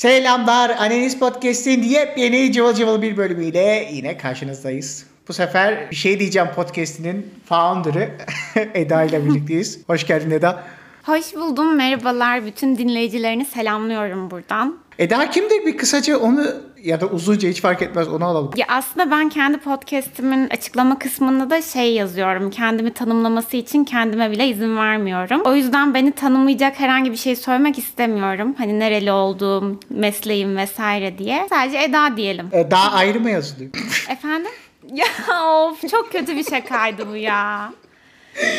Selamlar. Analiz Podcast'in yepyeni cıvıl cıvıl bir bölümüyle yine karşınızdayız. Bu sefer bir şey diyeceğim podcast'inin founder'ı Eda ile birlikteyiz. Hoş geldin Eda. Hoş buldum. Merhabalar. Bütün dinleyicilerini selamlıyorum buradan. Eda kimdir? Bir kısaca onu ya da uzunca hiç fark etmez onu alalım. Ya aslında ben kendi podcastimin açıklama kısmında da şey yazıyorum. Kendimi tanımlaması için kendime bile izin vermiyorum. O yüzden beni tanımlayacak herhangi bir şey söylemek istemiyorum. Hani nereli olduğum, mesleğim vesaire diye. Sadece Eda diyelim. Ee, daha ayrı mı yazılıyor? Efendim? Ya of çok kötü bir şakaydı bu ya.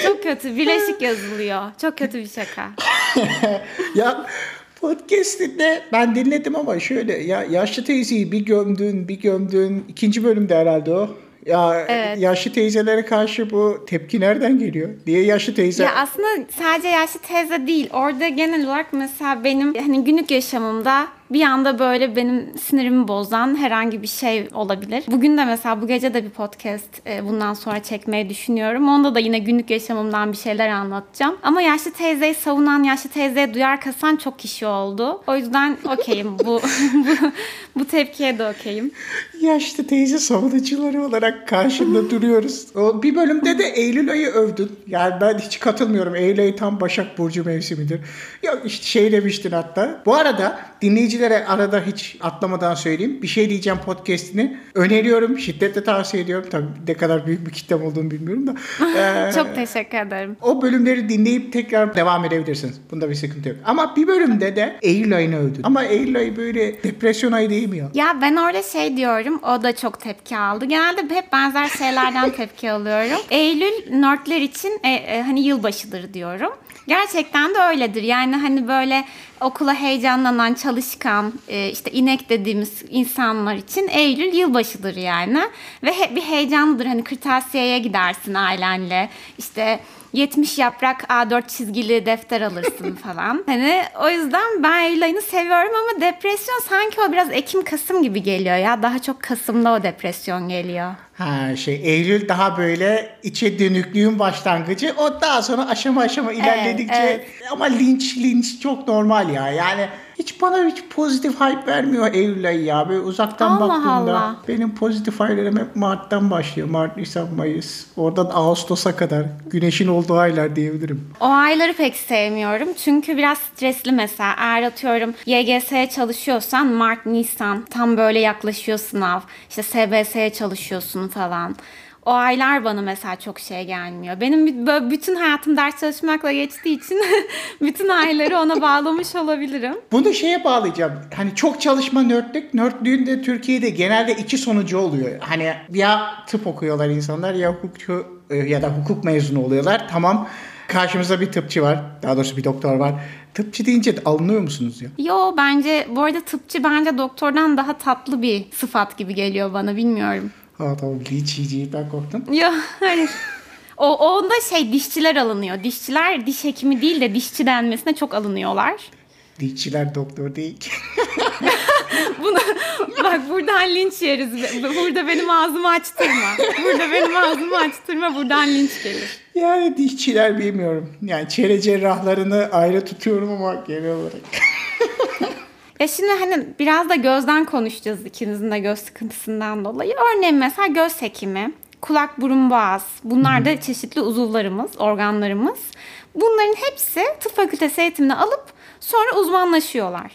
Çok kötü. Bileşik yazılıyor. Çok kötü bir şaka. ya podcast'inde ben dinledim ama şöyle ya yaşlı teyzeyi bir gömdün bir gömdün ikinci bölümde herhalde o. Ya Evet. yaşlı teyzelere karşı bu tepki nereden geliyor? Diye yaşlı teyze Ya aslında sadece yaşlı teyze değil. Orada genel olarak mesela benim hani günlük yaşamımda bir anda böyle benim sinirimi bozan herhangi bir şey olabilir. Bugün de mesela bu gece de bir podcast e, bundan sonra çekmeyi düşünüyorum. Onda da yine günlük yaşamımdan bir şeyler anlatacağım. Ama yaşlı teyzeyi savunan, yaşlı teyzeye duyar kasan çok kişi oldu. O yüzden okeyim. bu, bu, bu tepkiye de okeyim. yaşlı teyze savunucuları olarak karşında duruyoruz. O bir bölümde de Eylül ayı övdün. Yani ben hiç katılmıyorum. Eylül ayı tam Başak Burcu mevsimidir. Yok işte şey demiştin hatta. Bu arada dinleyicilere arada hiç atlamadan söyleyeyim. Bir şey diyeceğim podcastini öneriyorum. Şiddetle tavsiye ediyorum. Tabii ne kadar büyük bir kitlem olduğunu bilmiyorum da. Ee, Çok teşekkür ederim. o bölümleri dinleyip tekrar devam edebilirsiniz. Bunda bir sıkıntı yok. Ama bir bölümde de Eylül ayını övdün. Ama Eylül ayı böyle depresyon ayı değil mi ya? Ya ben orada şey diyorum, o da çok tepki aldı. Genelde hep benzer şeylerden tepki alıyorum. Eylül nörtler için e, e, hani yılbaşıdır diyorum. Gerçekten de öyledir. Yani hani böyle okula heyecanlanan, çalışkan, e, işte inek dediğimiz insanlar için Eylül yılbaşıdır yani. Ve he- bir heyecanlıdır. Hani kırtasiyeye gidersin ailenle. İşte 70 yaprak A4 çizgili defter alırsın falan. Hani o yüzden ben Eylül ayını seviyorum ama depresyon sanki o biraz Ekim Kasım gibi geliyor ya. Daha çok Kasım'da o depresyon geliyor. Ha şey Eylül daha böyle içe dönüklüğün başlangıcı. O daha sonra aşama aşama ilerledikçe evet. ama linç linç çok normal ya. Yani hiç bana hiç pozitif hype vermiyor Eylül ayı ya. Böyle uzaktan Allah baktığımda Allah. benim pozitif high'lerim hep Mart'tan başlıyor. Mart, Nisan, Mayıs. Oradan Ağustos'a kadar güneşin olduğu aylar diyebilirim. O ayları pek sevmiyorum. Çünkü biraz stresli mesela. Eğer atıyorum YGS'ye çalışıyorsan Mart, Nisan tam böyle yaklaşıyor sınav. İşte SBS'ye çalışıyorsun falan. O aylar bana mesela çok şey gelmiyor. Benim bütün hayatım ders çalışmakla geçtiği için bütün ayları ona bağlamış olabilirim. Bunu şeye bağlayacağım. Hani çok çalışma nörtlük. Nörtlüğün de Türkiye'de genelde iki sonucu oluyor. Hani ya tıp okuyorlar insanlar ya hukukçu e, ya da hukuk mezunu oluyorlar. Tamam karşımızda bir tıpçı var. Daha doğrusu bir doktor var. Tıpçı deyince alınıyor musunuz ya? Yo bence bu arada tıpçı bence doktordan daha tatlı bir sıfat gibi geliyor bana bilmiyorum. Ha tamam linç yiyeceğim ben korktum. Ya hayır. O onda şey dişçiler alınıyor. Dişçiler diş hekimi değil de dişçi denmesine çok alınıyorlar. Dişçiler doktor değil. Bunu bak buradan linç yeriz. Burada benim ağzımı açtırma. Burada benim ağzımı açtırma. Buradan linç gelir. yani dişçiler bilmiyorum. Yani çene cerrahlarını ayrı tutuyorum ama genel olarak. Ya şimdi hani biraz da gözden konuşacağız ikinizin de göz sıkıntısından dolayı. Örneğin mesela göz hekimi, kulak, burun, boğaz. Bunlar da çeşitli uzuvlarımız, organlarımız. Bunların hepsi tıp fakültesi eğitimini alıp sonra uzmanlaşıyorlar.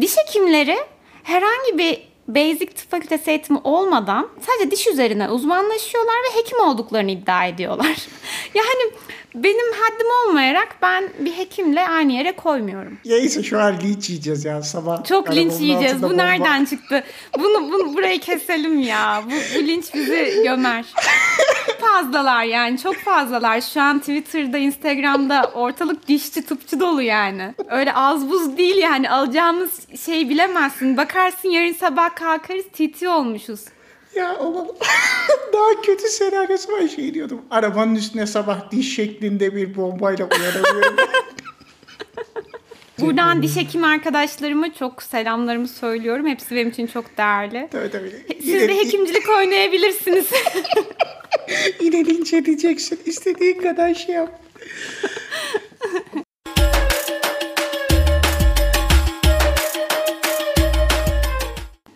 Diş hekimleri herhangi bir basic tıp fakültesi eğitimi olmadan sadece diş üzerine uzmanlaşıyorlar ve hekim olduklarını iddia ediyorlar. yani benim haddim olmayarak ben bir hekimle aynı yere koymuyorum. Neyse şu an linç yiyeceğiz ya sabah. Çok linç yiyeceğiz. Bu bomba. nereden çıktı? Bunu, bunu burayı keselim ya. Bu, bu linç bizi gömer. Fazlalar yani. Çok fazlalar. Şu an Twitter'da, Instagram'da ortalık dişçi tıpçı dolu yani. Öyle az buz değil yani. Alacağımız şey bilemezsin. Bakarsın yarın sabah kalkarız TT olmuşuz. Ya ama daha kötü senaryosu var şey diyordum. Arabanın üstüne sabah diş şeklinde bir bombayla uyanıyorum. Buradan diş hekimi arkadaşlarıma çok selamlarımı söylüyorum. Hepsi benim için çok değerli. tabii tabii. Siz Yine, de hekimcilik oynayabilirsiniz. yine linç edeceksin. İstediğin kadar şey yap.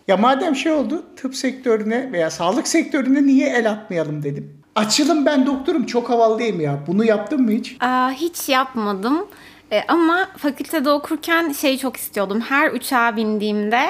Ya madem şey oldu tıp sektörüne veya sağlık sektörüne niye el atmayalım dedim. Açılım ben doktorum çok havalı değil mi ya? Bunu yaptın mı hiç? Aa, hiç yapmadım. E, ama fakültede okurken şeyi çok istiyordum. Her uçağa bindiğimde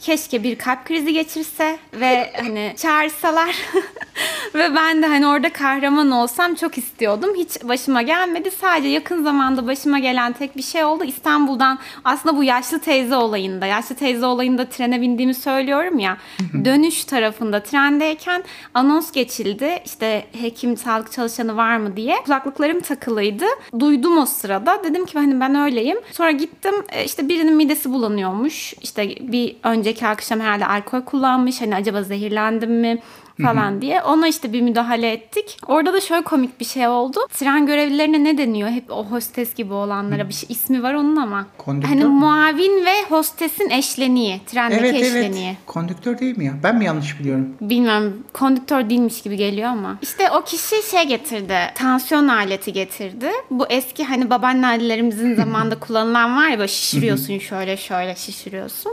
keşke bir kalp krizi geçirse ve hani çağırsalar ve ben de hani orada kahraman olsam çok istiyordum. Hiç başıma gelmedi. Sadece yakın zamanda başıma gelen tek bir şey oldu. İstanbul'dan aslında bu yaşlı teyze olayında, yaşlı teyze olayında trene bindiğimi söylüyorum ya. dönüş tarafında trendeyken anons geçildi. İşte hekim, sağlık çalışanı var mı diye. Kulaklıklarım takılıydı. Duydum o sırada. Dedim ki hani ben öyleyim. Sonra gittim e, işte birinin midesi bulanıyormuş. İşte bir önceki akşam herhalde alkol kullanmış. Hani acaba zehirlendim mi? falan diye. Ona işte bir müdahale ettik. Orada da şöyle komik bir şey oldu. Tren görevlilerine ne deniyor? Hep o hostes gibi olanlara bir şey ismi var onun ama. Kondüktör hani mü? muavin ve hostesin eşleniği. Trendeki Evet eşleniği. evet. Kondüktör değil mi ya? Ben mi yanlış biliyorum? Bilmem kondüktör değilmiş gibi geliyor ama. İşte o kişi şey getirdi. Tansiyon aleti getirdi. Bu eski hani babaannelerimizin zamanında kullanılan var ya böyle şişiriyorsun şöyle şöyle şişiriyorsun.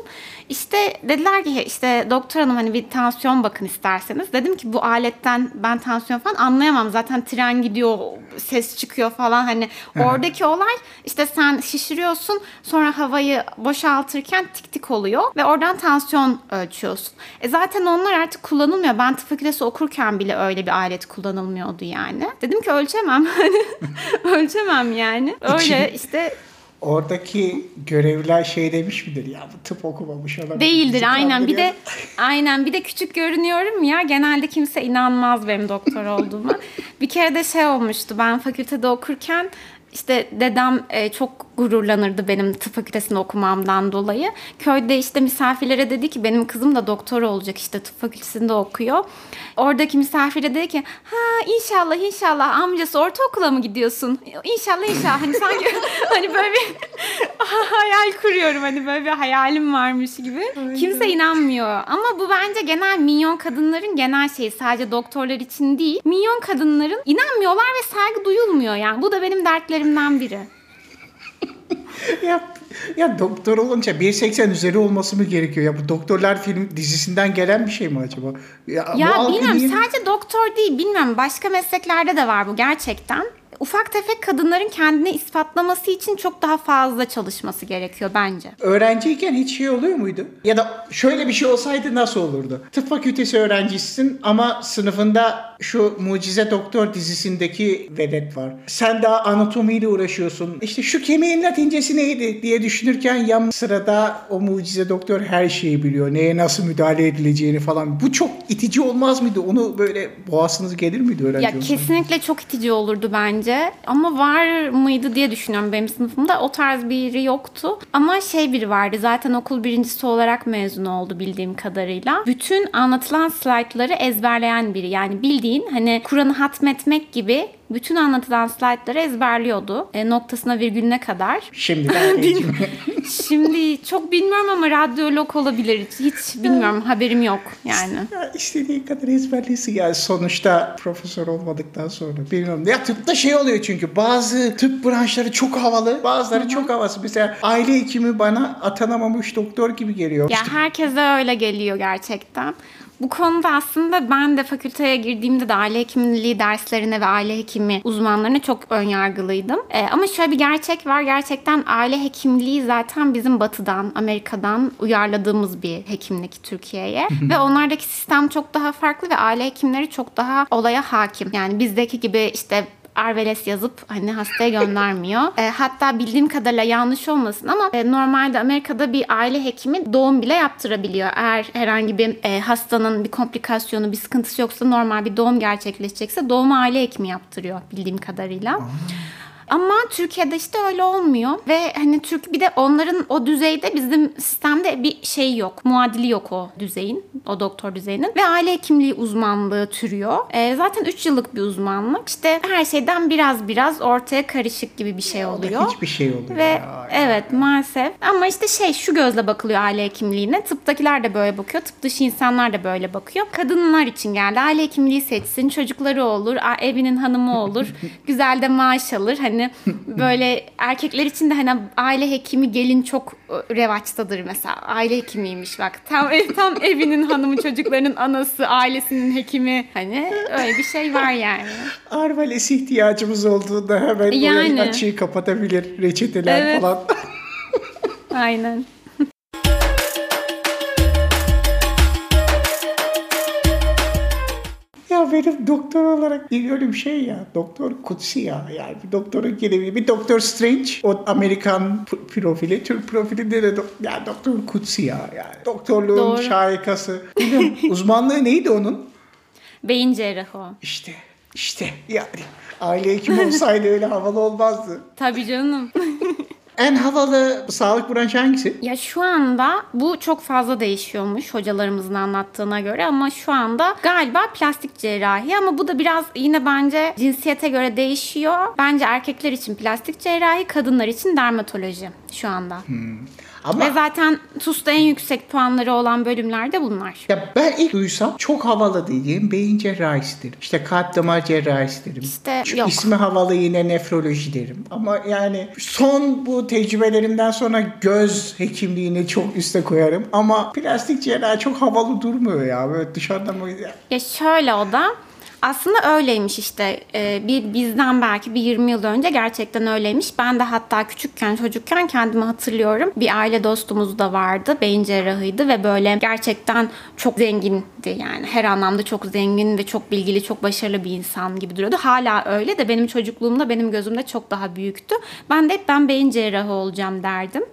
İşte dediler ki işte doktor hanım hani bir tansiyon bakın isterseniz. Dedim ki bu aletten ben tansiyon falan anlayamam. Zaten tren gidiyor ses çıkıyor falan hani oradaki olay işte sen şişiriyorsun sonra havayı boşaltırken tik tik oluyor ve oradan tansiyon ölçüyorsun. E zaten onlar artık kullanılmıyor. Ben tıp fakültesi okurken bile öyle bir alet kullanılmıyordu yani. Dedim ki ölçemem. ölçemem yani. Öyle işte Oradaki görevliler şey demiş midir ya bu tıp okumamış olabilir. Değildir bizi aynen. Bir de aynen bir de küçük görünüyorum ya. Genelde kimse inanmaz benim doktor olduğuma. bir kere de şey olmuştu. Ben fakültede okurken işte dedem e, çok gururlanırdı benim tıp fakültesinde okumamdan dolayı. Köyde işte misafirlere dedi ki benim kızım da doktor olacak işte tıp fakültesinde okuyor. Oradaki misafire dedi ki ha inşallah inşallah amcası ortaokula mı gidiyorsun? İnşallah inşallah hani sanki hani böyle bir hayal kuruyorum hani böyle bir hayalim varmış gibi. Kimse inanmıyor ama bu bence genel minyon kadınların genel şeyi sadece doktorlar için değil. Minyon kadınların inanmıyorlar ve saygı duyulmuyor yani bu da benim dertlerimden biri. ya, ya doktor olunca 1.80 üzeri olması mı gerekiyor? Ya bu doktorlar film dizisinden gelen bir şey mi acaba? Ya, bu Ya bilmiyorum niye- sadece doktor değil bilmiyorum başka mesleklerde de var bu gerçekten. Ufak tefek kadınların kendini ispatlaması için çok daha fazla çalışması gerekiyor bence. Öğrenciyken hiç şey oluyor muydu? Ya da şöyle bir şey olsaydı nasıl olurdu? Tıp fakültesi öğrencisin ama sınıfında şu Mucize Doktor dizisindeki velet var. Sen daha anatomiyle uğraşıyorsun. İşte şu kemiğin latincesi neydi diye düşünürken yan sırada o Mucize Doktor her şeyi biliyor. Neye nasıl müdahale edileceğini falan. Bu çok itici olmaz mıydı? Onu böyle boğazınız gelir miydi öğrenci Ya olsanız? kesinlikle çok itici olurdu bence. Ama var mıydı diye düşünüyorum benim sınıfımda. O tarz biri yoktu. Ama şey biri vardı. Zaten okul birincisi olarak mezun oldu bildiğim kadarıyla. Bütün anlatılan slaytları ezberleyen biri. Yani bildiğin hani Kur'an'ı hatmetmek gibi bütün anlatılan slaytları ezberliyordu. E, noktasına virgülüne kadar. Şimdi. Şimdi çok bilmiyorum ama radyolog olabilir. Hiç bilmiyorum. Haberim yok yani. Ya istediğin kadar ezberlesin yani sonuçta profesör olmadıktan sonra bilmiyorum. Ya tıpta şey oluyor çünkü bazı tıp branşları çok havalı bazıları çok havası. Mesela aile hekimi bana atanamamış doktor gibi geliyor. Ya herkese öyle geliyor gerçekten. Bu konuda aslında ben de fakülteye girdiğimde de aile hekimliği derslerine ve aile hekimi uzmanlarına çok ön yargılıydım. Ee, ama şöyle bir gerçek var. Gerçekten aile hekimliği zaten bizim batıdan, Amerika'dan uyarladığımız bir hekimlik Türkiye'ye. ve onlardaki sistem çok daha farklı ve aile hekimleri çok daha olaya hakim. Yani bizdeki gibi işte Arveles yazıp hani hastaya göndermiyor. E, hatta bildiğim kadarıyla yanlış olmasın ama e, normalde Amerika'da bir aile hekimi doğum bile yaptırabiliyor. Eğer herhangi bir e, hastanın bir komplikasyonu, bir sıkıntısı yoksa normal bir doğum gerçekleşecekse doğumu aile hekimi yaptırıyor bildiğim kadarıyla. Ama Türkiye'de işte öyle olmuyor ve hani Türk bir de onların o düzeyde bizim sistemde bir şey yok. Muadili yok o düzeyin. o doktor düzeyinin ve aile hekimliği uzmanlığı türüyor. E, zaten 3 yıllık bir uzmanlık. İşte her şeyden biraz biraz ortaya karışık gibi bir şey oluyor. Hiçbir şey oluyor Ve ya. evet maalesef ama işte şey şu gözle bakılıyor aile hekimliğine. Tıptakiler de böyle bakıyor. Tıp dışı insanlar da böyle bakıyor. Kadınlar için geldi. Aile hekimliği seçsin. Çocukları olur. Evinin hanımı olur. güzel de maaş alır. Hani böyle erkekler için de hani aile hekimi gelin çok e, revaçtadır mesela. Aile hekimiymiş bak. Tam tam evinin hanımı, çocuklarının anası, ailesinin hekimi. Hani öyle bir şey var yani. Arvalesi ihtiyacımız olduğunda hemen Yani. açığı kapatabilir. Reçeteler Evet. falan. Aynen. Ya benim doktor olarak öyle bir şey ya. Doktor kutsi ya. Yani bir doktorun gelebilir. Bir Doktor Strange o Amerikan profili. Türk profilinde de do- ya doktor kutsi ya. Yani doktorluğun Doğru. şarikası. Bilmiyorum uzmanlığı neydi onun? Beyin cerrahı o. İşte işte yani aile hekimi olsaydı öyle havalı olmazdı. Tabii canım. En havalı sağlık branşı hangisi? Ya şu anda bu çok fazla değişiyormuş hocalarımızın anlattığına göre ama şu anda galiba plastik cerrahi ama bu da biraz yine bence cinsiyete göre değişiyor. Bence erkekler için plastik cerrahi, kadınlar için dermatoloji şu anda. Ama Ve zaten TUS'ta en yüksek puanları olan bölümler de bunlar. ya ben ilk duysam çok havalı dediğim beyin cerrahisi derim. İşte kalp damar cerrahisi derim. İşte Şu yok. ismi havalı yine nefroloji derim. Ama yani son bu tecrübelerimden sonra göz hekimliğini çok üste koyarım. Ama plastik cerrahi çok havalı durmuyor ya. Böyle dışarıdan böyle... Ya şöyle o da aslında öyleymiş işte Ee, bir bizden belki bir 20 yıl önce gerçekten öyleymiş. Ben de hatta küçükken çocukken kendimi hatırlıyorum. Bir aile dostumuz da vardı. Beyin cerrahıydı ve böyle gerçekten çok zengindi yani. Her anlamda çok zengin ve çok bilgili, çok başarılı bir insan gibi duruyordu. Hala öyle de benim çocukluğumda benim gözümde çok daha büyüktü. Ben de hep ben beyin cerrahı olacağım derdim.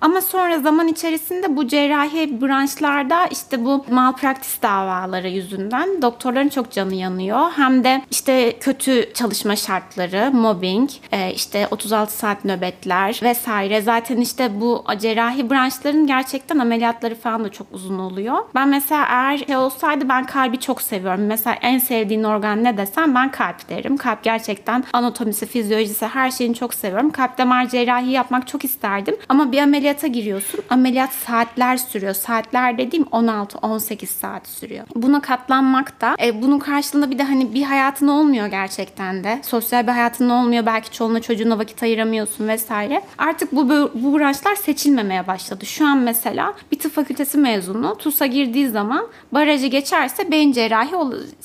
Ama sonra zaman içerisinde bu cerrahi branşlarda işte bu malpraktis davaları yüzünden doktorların çok canı yanıyor. Hem de işte kötü çalışma şartları, mobbing, e, işte 36 saat nöbetler vesaire. Zaten işte bu cerrahi branşların gerçekten ameliyatları falan da çok uzun oluyor. Ben mesela eğer şey olsaydı ben kalbi çok seviyorum. Mesela en sevdiğin organ ne desem ben kalp derim. Kalp gerçekten anatomisi, fizyolojisi her şeyini çok seviyorum. Kalp damar cerrahi yapmak çok isterdim. Ama bir ameliyata giriyorsun. Ameliyat saatler sürüyor. Saatler dediğim 16-18 saat sürüyor. Buna katlanmak da e, bunun karşılığında bir de hani bir hayatın olmuyor gerçekten de. Sosyal bir hayatın olmuyor. Belki çoluğuna çocuğuna vakit ayıramıyorsun vesaire. Artık bu, bu, branşlar seçilmemeye başladı. Şu an mesela bir tıp fakültesi mezunu TUS'a girdiği zaman barajı geçerse beyin cerrahi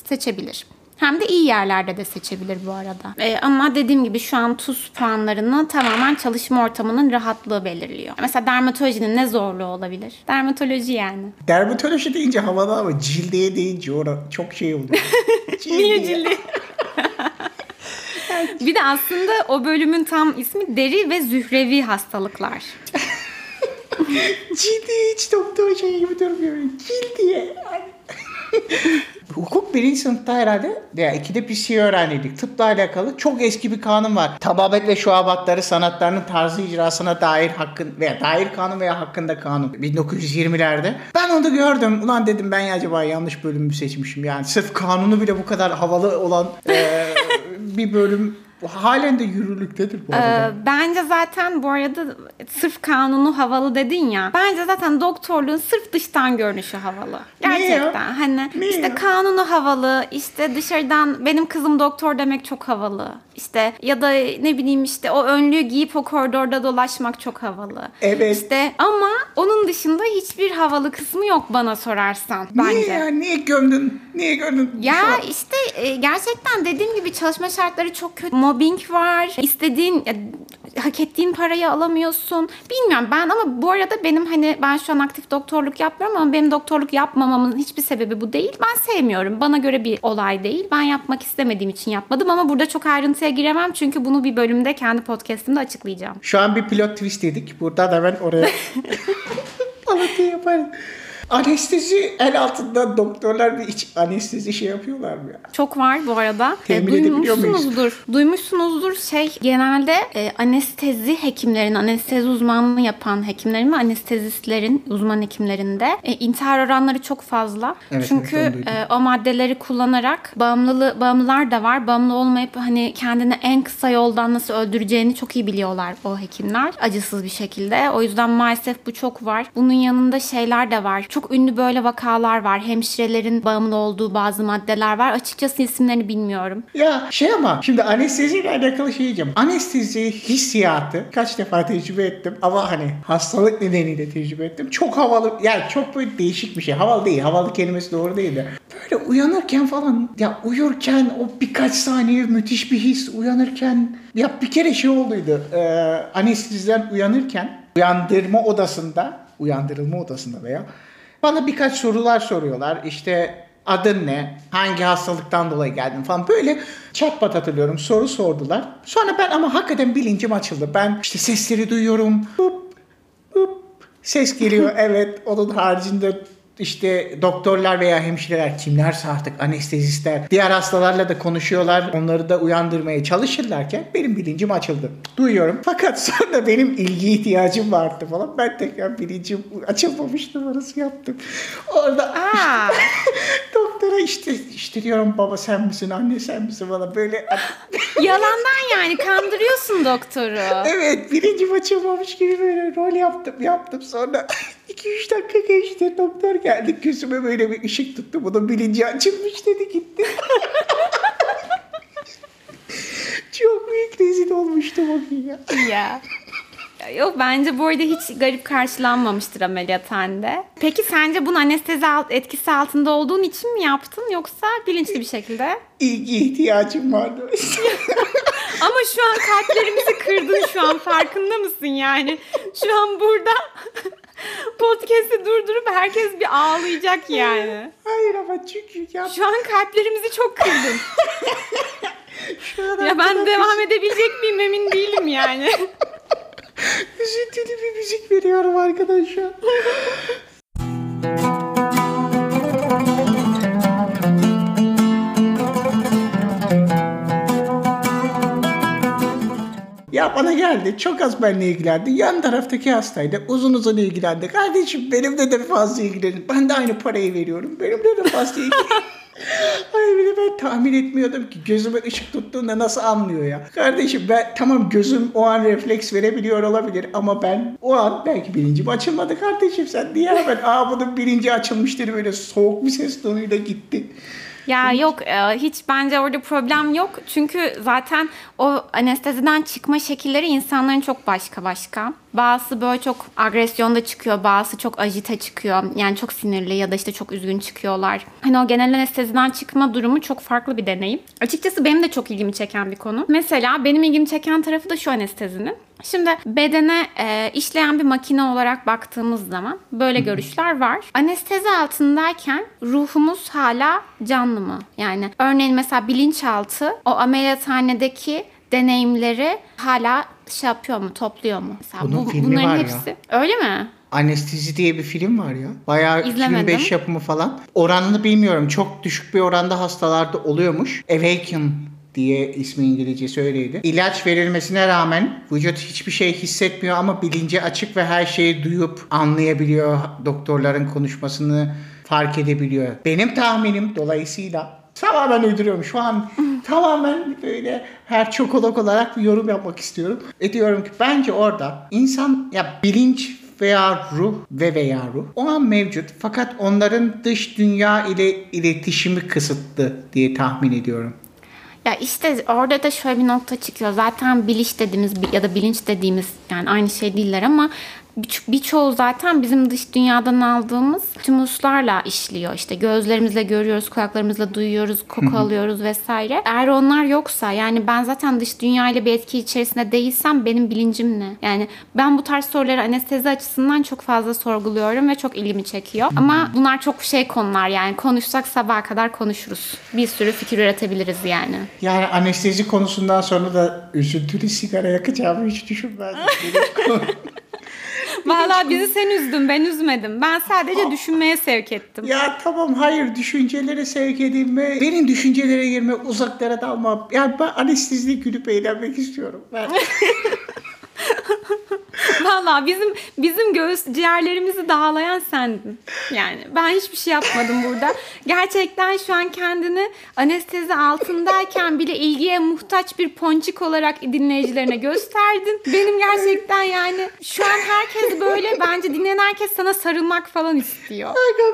seçebilir. Hem de iyi yerlerde de seçebilir bu arada. Ee, ama dediğim gibi şu an TUS puanlarını tamamen çalışma ortamının rahatlığı belirliyor. Mesela dermatolojinin ne zorluğu olabilir? Dermatoloji yani. Dermatoloji deyince havalı ama cildiye deyince ora çok şey oluyor. Niye cildi? bir de aslında o bölümün tam ismi deri ve zührevi hastalıklar. Cildiye hiç doktor şey gibi durmuyor. Cildiye. Hukuk birinci sınıfta herhalde veya ikide bir şey öğrendik. Tıpla alakalı çok eski bir kanun var. Tababet ve şuabatları sanatlarının tarzı icrasına dair hakkın veya dair kanun veya hakkında kanun 1920'lerde. Ben onu gördüm. Ulan dedim ben ya acaba yanlış bölüm mü seçmişim yani. Sırf kanunu bile bu kadar havalı olan e, bir bölüm halen de yürürlüktedir bu arada. Ee, bence zaten bu arada sırf kanunu havalı dedin ya. Bence zaten doktorluğun sırf dıştan görünüşü havalı. Gerçekten. Hani Niye işte kanunu havalı. işte dışarıdan benim kızım doktor demek çok havalı. İşte ya da ne bileyim işte o önlüğü giyip o koridorda dolaşmak çok havalı. Evet. İşte ama onun dışında hiçbir havalı kısmı yok bana sorarsan bence. Niye ya? Niye gömdün? Niye gömdün? Ya işte e, gerçekten dediğim gibi çalışma şartları çok kötü. Mobbing var. İstediğin hak ettiğin parayı alamıyorsun. Bilmiyorum ben ama bu arada benim hani ben şu an aktif doktorluk yapmıyorum ama benim doktorluk yapmamamın hiçbir sebebi bu değil. Ben sevmiyorum. Bana göre bir olay değil. Ben yapmak istemediğim için yapmadım ama burada çok ayrıntıya giremem çünkü bunu bir bölümde kendi podcast'imde açıklayacağım. Şu an bir pilot twist dedik. Buradan hemen oraya alıntı yaparız. Anestezi el altında doktorlar bir iç anestezi şey yapıyorlar mı ya? Çok var bu arada. Temin edebiliyor muyuz? duymuşsunuzdur. Duymuşsunuzdur şey genelde e, anestezi hekimlerin, anestezi uzmanlığı yapan hekimlerin ve anestezistlerin, uzman hekimlerinde e, intihar oranları çok fazla. Evet, Çünkü evet, e, o maddeleri kullanarak bağımlılığı bağımlılar da var. Bağımlı olmayıp hani kendini en kısa yoldan nasıl öldüreceğini çok iyi biliyorlar o hekimler. Acısız bir şekilde. O yüzden maalesef bu çok var. Bunun yanında şeyler de var. Çok ünlü böyle vakalar var. Hemşirelerin bağımlı olduğu bazı maddeler var. Açıkçası isimlerini bilmiyorum. Ya şey ama şimdi anesteziyle alakalı şey diyeceğim. Anestezi hissiyatı kaç defa tecrübe ettim ama hani hastalık nedeniyle tecrübe ettim. Çok havalı yani çok böyle değişik bir şey. Havalı değil. Havalı kelimesi doğru değil de. Böyle uyanırken falan ya uyurken o birkaç saniye müthiş bir his uyanırken ya bir kere şey olduydu. Ee, anesteziden uyanırken uyandırma odasında uyandırılma odasında veya bana birkaç sorular soruyorlar. İşte adın ne? Hangi hastalıktan dolayı geldin falan. Böyle çatpat hatırlıyorum. Soru sordular. Sonra ben ama hakikaten bilincim açıldı. Ben işte sesleri duyuyorum. Hup, hup. Ses geliyor. evet. Onun haricinde işte doktorlar veya hemşireler kimlerse artık anestezistler diğer hastalarla da konuşuyorlar. Onları da uyandırmaya çalışırlarken benim bilincim açıldı. Duyuyorum. Fakat sonra benim ilgi ihtiyacım vardı falan. Ben tekrar bilincim açılmamış numarası yaptım. Orada Aa, doktora işte işte diyorum baba sen misin anne sen misin falan böyle yalandan yani kandırıyorsun doktoru. evet bilincim açılmamış gibi böyle rol yaptım yaptım sonra 2-3 dakika geçti doktor geldi gözüme böyle bir ışık tuttu bunun bilinci açılmış dedi gitti. Çok büyük rezil olmuştum o gün ya. ya. Yok bence bu arada hiç garip karşılanmamıştır ameliyathanede. Peki sence bunun anestezi alt- etkisi altında olduğun için mi yaptın yoksa bilinçli bir şekilde? İlgi ihtiyacım vardı. Ama şu an kalplerimizi kırdın şu an farkında mısın yani? Şu an burada podcast'i durdurup herkes bir ağlayacak yani. Hayır ama çünkü ya Şu an kalplerimizi çok kırdın. Ya ben devam edebilecek miyim emin değilim yani. Üzüntülü bir müzik veriyorum arkadaşlar. Ya bana geldi. Çok az benimle ilgilendi. Yan taraftaki hastaydı. Uzun uzun ilgilendi. Kardeşim benimle de fazla ilgilenin. Ben de aynı parayı veriyorum. Benimle de fazla ilgilenin. Ay bir de ben tahmin etmiyordum ki gözüme ışık tuttuğunda nasıl anlıyor ya. Kardeşim ben tamam gözüm o an refleks verebiliyor olabilir ama ben o an belki bilincim açılmadı kardeşim sen niye hemen aa bunun bilinci açılmıştır böyle soğuk bir ses tonuyla gitti. Ya yok e, hiç bence orada problem yok. Çünkü zaten o anesteziden çıkma şekilleri insanların çok başka başka. Bazısı böyle çok agresyonda çıkıyor, bazısı çok ajite çıkıyor. Yani çok sinirli ya da işte çok üzgün çıkıyorlar. Hani o genel anesteziden çıkma durumu çok farklı bir deneyim. Açıkçası benim de çok ilgimi çeken bir konu. Mesela benim ilgimi çeken tarafı da şu anestezinin. Şimdi bedene e, işleyen bir makine olarak baktığımız zaman böyle görüşler var. Anestezi altındayken ruhumuz hala canlı mı? Yani örneğin mesela bilinçaltı o ameliyathanedeki deneyimleri hala şey yapıyor mu, topluyor mu? Mesela Bunun filmi bunların var ya. hepsi. Öyle mi? Anestezi diye bir film var ya. Bayağı İzlemedim. 2005 yapımı falan. Oranını bilmiyorum. Çok düşük bir oranda hastalarda oluyormuş. Awaken diye ismi İngilizcesi öyleydi. İlaç verilmesine rağmen vücut hiçbir şey hissetmiyor ama bilinci açık ve her şeyi duyup anlayabiliyor. Doktorların konuşmasını fark edebiliyor. Benim tahminim dolayısıyla tamamen uyduruyorum. Şu an tamamen böyle her çokolog olarak bir yorum yapmak istiyorum. E diyorum ki bence orada insan ya bilinç veya ruh ve veya ruh o an mevcut fakat onların dış dünya ile iletişimi kısıtlı diye tahmin ediyorum. Ya işte orada da şöyle bir nokta çıkıyor. Zaten biliş dediğimiz ya da bilinç dediğimiz yani aynı şey değiller ama bir- birçoğu zaten bizim dış dünyadan aldığımız tümuslarla işliyor. İşte gözlerimizle görüyoruz, kulaklarımızla duyuyoruz, koku alıyoruz vesaire. Eğer onlar yoksa yani ben zaten dış dünya ile bir etki içerisinde değilsem benim bilincim ne? Yani ben bu tarz soruları anestezi açısından çok fazla sorguluyorum ve çok ilgimi çekiyor. Ama bunlar çok şey konular yani konuşsak sabaha kadar konuşuruz. Bir sürü fikir üretebiliriz yani. Yani anestezi konusundan sonra da üzüntülü sigara yakacağımı hiç düşünmezdim. Valla bizi sen üzdün ben üzmedim. Ben sadece düşünmeye sevk ettim. Ya tamam hayır düşüncelere sevk edilme, benim düşüncelere girme, uzaklara dalma. Yani ben anestezide gülüp eğlenmek istiyorum. Ben... Valla bizim bizim göğüs ciğerlerimizi dağlayan sendin. Yani ben hiçbir şey yapmadım burada. Gerçekten şu an kendini anestezi altındayken bile ilgiye muhtaç bir ponçik olarak dinleyicilerine gösterdin. Benim gerçekten yani şu an herkes böyle bence dinleyen herkes sana sarılmak falan istiyor. Aga.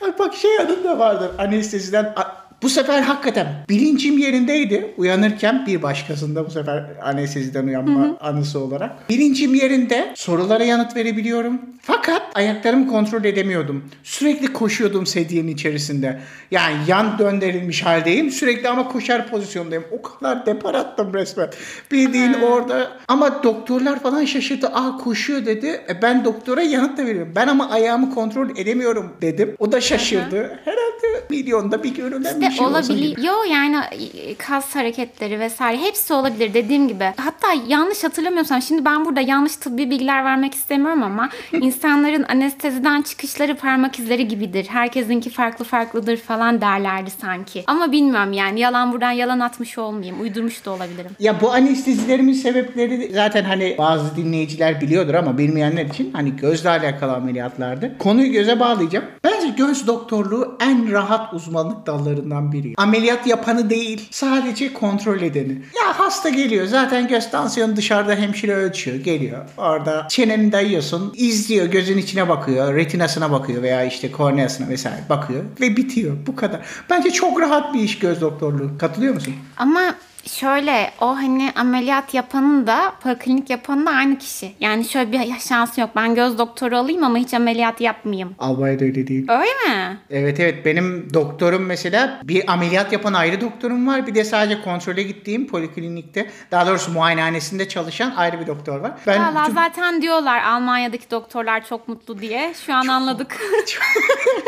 Ay bak şey adım da vardır anesteziden. Bu sefer hakikaten bilincim yerindeydi. Uyanırken bir başkasında bu sefer anesteziden uyanma anısı olarak. Bilincim yerinde sorulara yanıt verebiliyorum. Fakat ayaklarımı kontrol edemiyordum. Sürekli koşuyordum sedyenin içerisinde. Yani yan döndürülmüş haldeyim. Sürekli ama koşar pozisyondayım. O kadar depar attım resmen. Bildiğin orada. Ama doktorlar falan şaşırdı. Aa koşuyor dedi. E, ben doktora yanıt da veriyorum. Ben ama ayağımı kontrol edemiyorum dedim. O da şaşırdı. Herhalde milyonda bir görülen İşte şey olabiliyor yani e, kas hareketleri vesaire hepsi olabilir dediğim gibi. Hatta yanlış hatırlamıyorsam şimdi ben burada yanlış tıbbi bilgiler vermek istemiyorum ama insanların anesteziden çıkışları parmak izleri gibidir. Herkesinki farklı farklıdır falan derlerdi sanki. Ama bilmiyorum yani yalan buradan yalan atmış olmayayım. Uydurmuş da olabilirim. Ya bu anestezilerimin sebepleri zaten hani bazı dinleyiciler biliyordur ama bilmeyenler için hani gözle alakalı ameliyatlardı. Konuyu göze bağlayacağım. Bence göz doktorluğu en rahat uzmanlık dallarından biri. Ameliyat yapanı değil, sadece kontrol edeni. Ya hasta geliyor zaten göz tansiyonu dışarıda hemşire ölçüyor, geliyor. Orada çeneni dayıyorsun, izliyor, gözün içine bakıyor, retinasına bakıyor veya işte korneasına vesaire bakıyor ve bitiyor. Bu kadar. Bence çok rahat bir iş göz doktorluğu. Katılıyor musun? Ama şöyle o hani ameliyat yapanın da poliklinik yapanın da aynı kişi. Yani şöyle bir şansı yok. Ben göz doktoru alayım ama hiç ameliyat yapmayayım. Albayda öyle değil. Öyle mi? Evet evet benim doktorum mesela bir ameliyat yapan ayrı doktorum var. Bir de sadece kontrole gittiğim poliklinikte daha doğrusu muayenehanesinde çalışan ayrı bir doktor var. Ben Valla bütün- zaten diyorlar Almanya'daki doktorlar çok mutlu diye. Şu an anladık.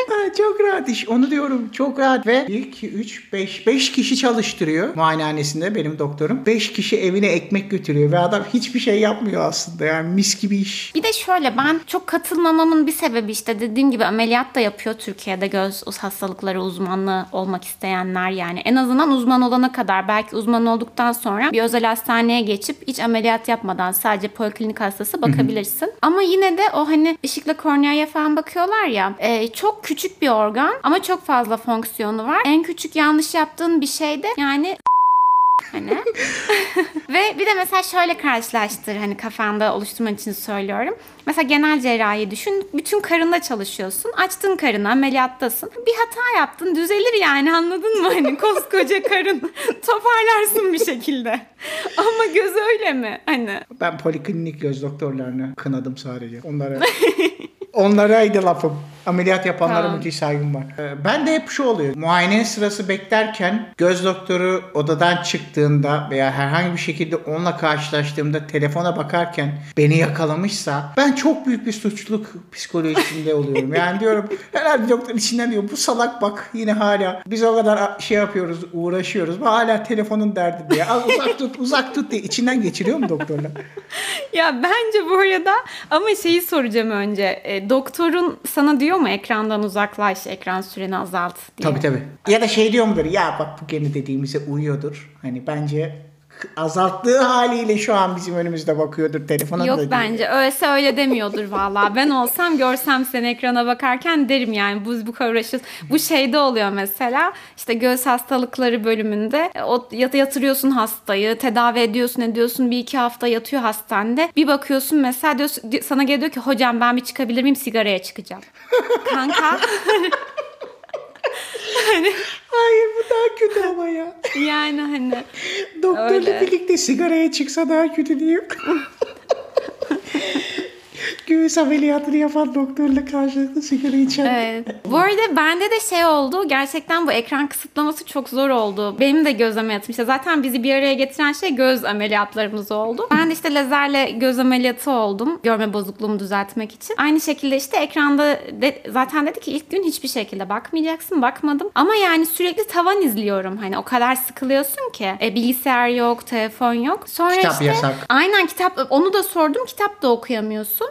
Ha, çok rahat iş onu diyorum çok rahat ve 1, 2, 3, 5 5 kişi çalıştırıyor muayenehanesinde benim doktorum. 5 kişi evine ekmek götürüyor ve adam hiçbir şey yapmıyor aslında yani mis gibi iş. bir de şöyle ben çok katılmamamın bir sebebi işte dediğim gibi ameliyat da yapıyor Türkiye'de göz hastalıkları uzmanlığı olmak isteyenler yani. En azından uzman olana kadar belki uzman olduktan sonra bir özel hastaneye geçip hiç ameliyat yapmadan sadece poliklinik hastası bakabilirsin. Ama yine de o hani ışıkla korneaya falan bakıyorlar ya e, çok küçük bir organ ama çok fazla fonksiyonu var. En küçük yanlış yaptığın bir şey de yani hani. Ve bir de mesela şöyle karşılaştır hani kafanda oluşturman için söylüyorum. Mesela genel cerrahi düşün. Bütün karında çalışıyorsun. Açtın karını ameliyattasın. Bir hata yaptın düzelir yani anladın mı? Hani koskoca karın toparlarsın bir şekilde. Ama göz öyle mi? Hani Ben poliklinik göz doktorlarını kınadım sadece. Onlara Onlaraydı lafım. Ameliyat yapanlara Tamam. müthiş saygım var. Ee, Ben de hep şu oluyor. Muayene sırası beklerken göz doktoru odadan çıktığında veya herhangi bir şekilde onunla karşılaştığımda telefona bakarken beni yakalamışsa ben çok büyük bir suçluluk psikolojisinde oluyorum. Yani diyorum herhalde doktor içinden diyor bu salak bak yine hala biz o kadar şey yapıyoruz uğraşıyoruz. Bu hala telefonun derdi diye. Al uzak tut uzak tut diye içinden geçiriyor mu doktorlar? ya bence bu arada ama şeyi soracağım önce. E, doktorun sana diyor mu ekrandan uzaklaş, ekran süreni azalt diye. Tabii tabii. Ya da şey diyor mudur ya bak bu gene dediğimize uyuyordur. Hani bence azalttığı haliyle şu an bizim önümüzde bakıyordur telefona Yok da bence öylese öyle demiyordur vallahi. Ben olsam görsem seni ekrana bakarken derim yani bu bu uğraşıyoruz. Bu şeyde oluyor mesela işte göğüs hastalıkları bölümünde e, o yat- yatırıyorsun hastayı tedavi ediyorsun ediyorsun bir iki hafta yatıyor hastanede. Bir bakıyorsun mesela diyorsun, di- sana geliyor ki hocam ben bir çıkabilir miyim sigaraya çıkacağım. Kanka Hayır bu daha kötü ama ya. yani hani Doktorla Öyle. birlikte sigaraya çıksa daha kötü diyeyim. göğüs ameliyatını yapan doktorla karşılıklı sigara içen. Evet. Bu arada bende de şey oldu. Gerçekten bu ekran kısıtlaması çok zor oldu. Benim de göz ameliyatım. işte zaten bizi bir araya getiren şey göz ameliyatlarımız oldu. Ben de işte lazerle göz ameliyatı oldum. Görme bozukluğumu düzeltmek için. Aynı şekilde işte ekranda de, zaten dedi ki ilk gün hiçbir şekilde bakmayacaksın. Bakmadım. Ama yani sürekli tavan izliyorum. Hani o kadar sıkılıyorsun ki. E, bilgisayar yok, telefon yok. Sonra Kitap işte yasak. aynen kitap onu da sordum. Kitap da okuyamıyorsun.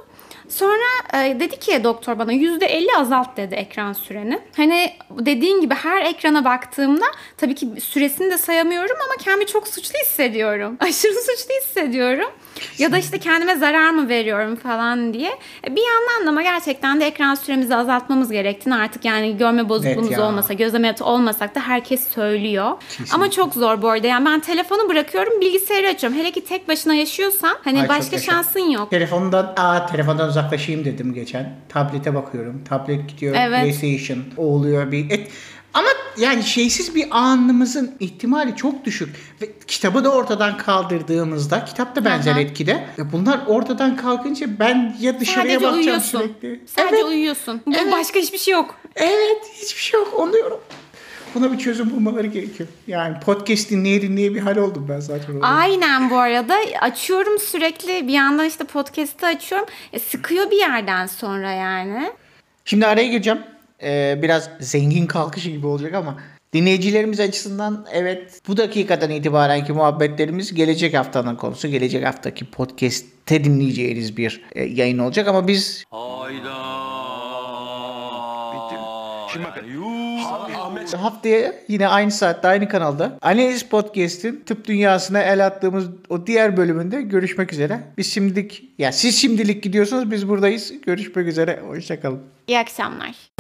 Sonra e, dedi ki doktor bana %50 azalt dedi ekran süreni. Hani dediğin gibi her ekrana baktığımda tabii ki süresini de sayamıyorum ama kendimi çok suçlu hissediyorum. Aşırı suçlu hissediyorum. Ya da işte kendime zarar mı veriyorum falan diye. E, Bir yandan da ama gerçekten de ekran süremizi azaltmamız gerektiğini artık yani görme bozukluğumuz ya. olmasa, göz ameliyatı olmasak da herkes söylüyor. Ama çok zor bu arada. Yani ben telefonu bırakıyorum, bilgisayarı açıyorum. Hele ki tek başına yaşıyorsan hani Ay, başka şansın yok. Telefondan, aa telefondan uzaklaşayım dedim geçen. Tablete bakıyorum. Tablet gidiyor. Evet. PlayStation oluyor bir et. Ama yani şeysiz bir anımızın ihtimali çok düşük. Ve kitabı da ortadan kaldırdığımızda, kitap da benzer Aha. etkide. Ve bunlar ortadan kalkınca ben ya dışarıya Sadece bakacağım uyuyorsun. sürekli. Sadece evet, uyuyorsun. Bu Evet. Başka hiçbir şey yok. evet hiçbir şey yok onu diyorum. Buna bir çözüm bulmaları gerekiyor. Yani podcast dinleye dinleye bir hal oldum ben zaten. orada. Aynen bu arada. Açıyorum sürekli. Bir yandan işte podcast'ı açıyorum. E, sıkıyor bir yerden sonra yani. Şimdi araya gireceğim. Ee, biraz zengin kalkışı gibi olacak ama dinleyicilerimiz açısından evet bu dakikadan itibarenki muhabbetlerimiz gelecek haftanın konusu. Gelecek haftaki podcast'te dinleyeceğiniz bir e, yayın olacak ama biz Hayda. Bitti mi? Şimdi bakın. Ahmet haftaya yine aynı saatte aynı kanalda Analiz Podcast'in tıp dünyasına el attığımız o diğer bölümünde görüşmek üzere. Biz şimdilik ya siz şimdilik gidiyorsunuz biz buradayız. Görüşmek üzere. Hoşçakalın. İyi akşamlar.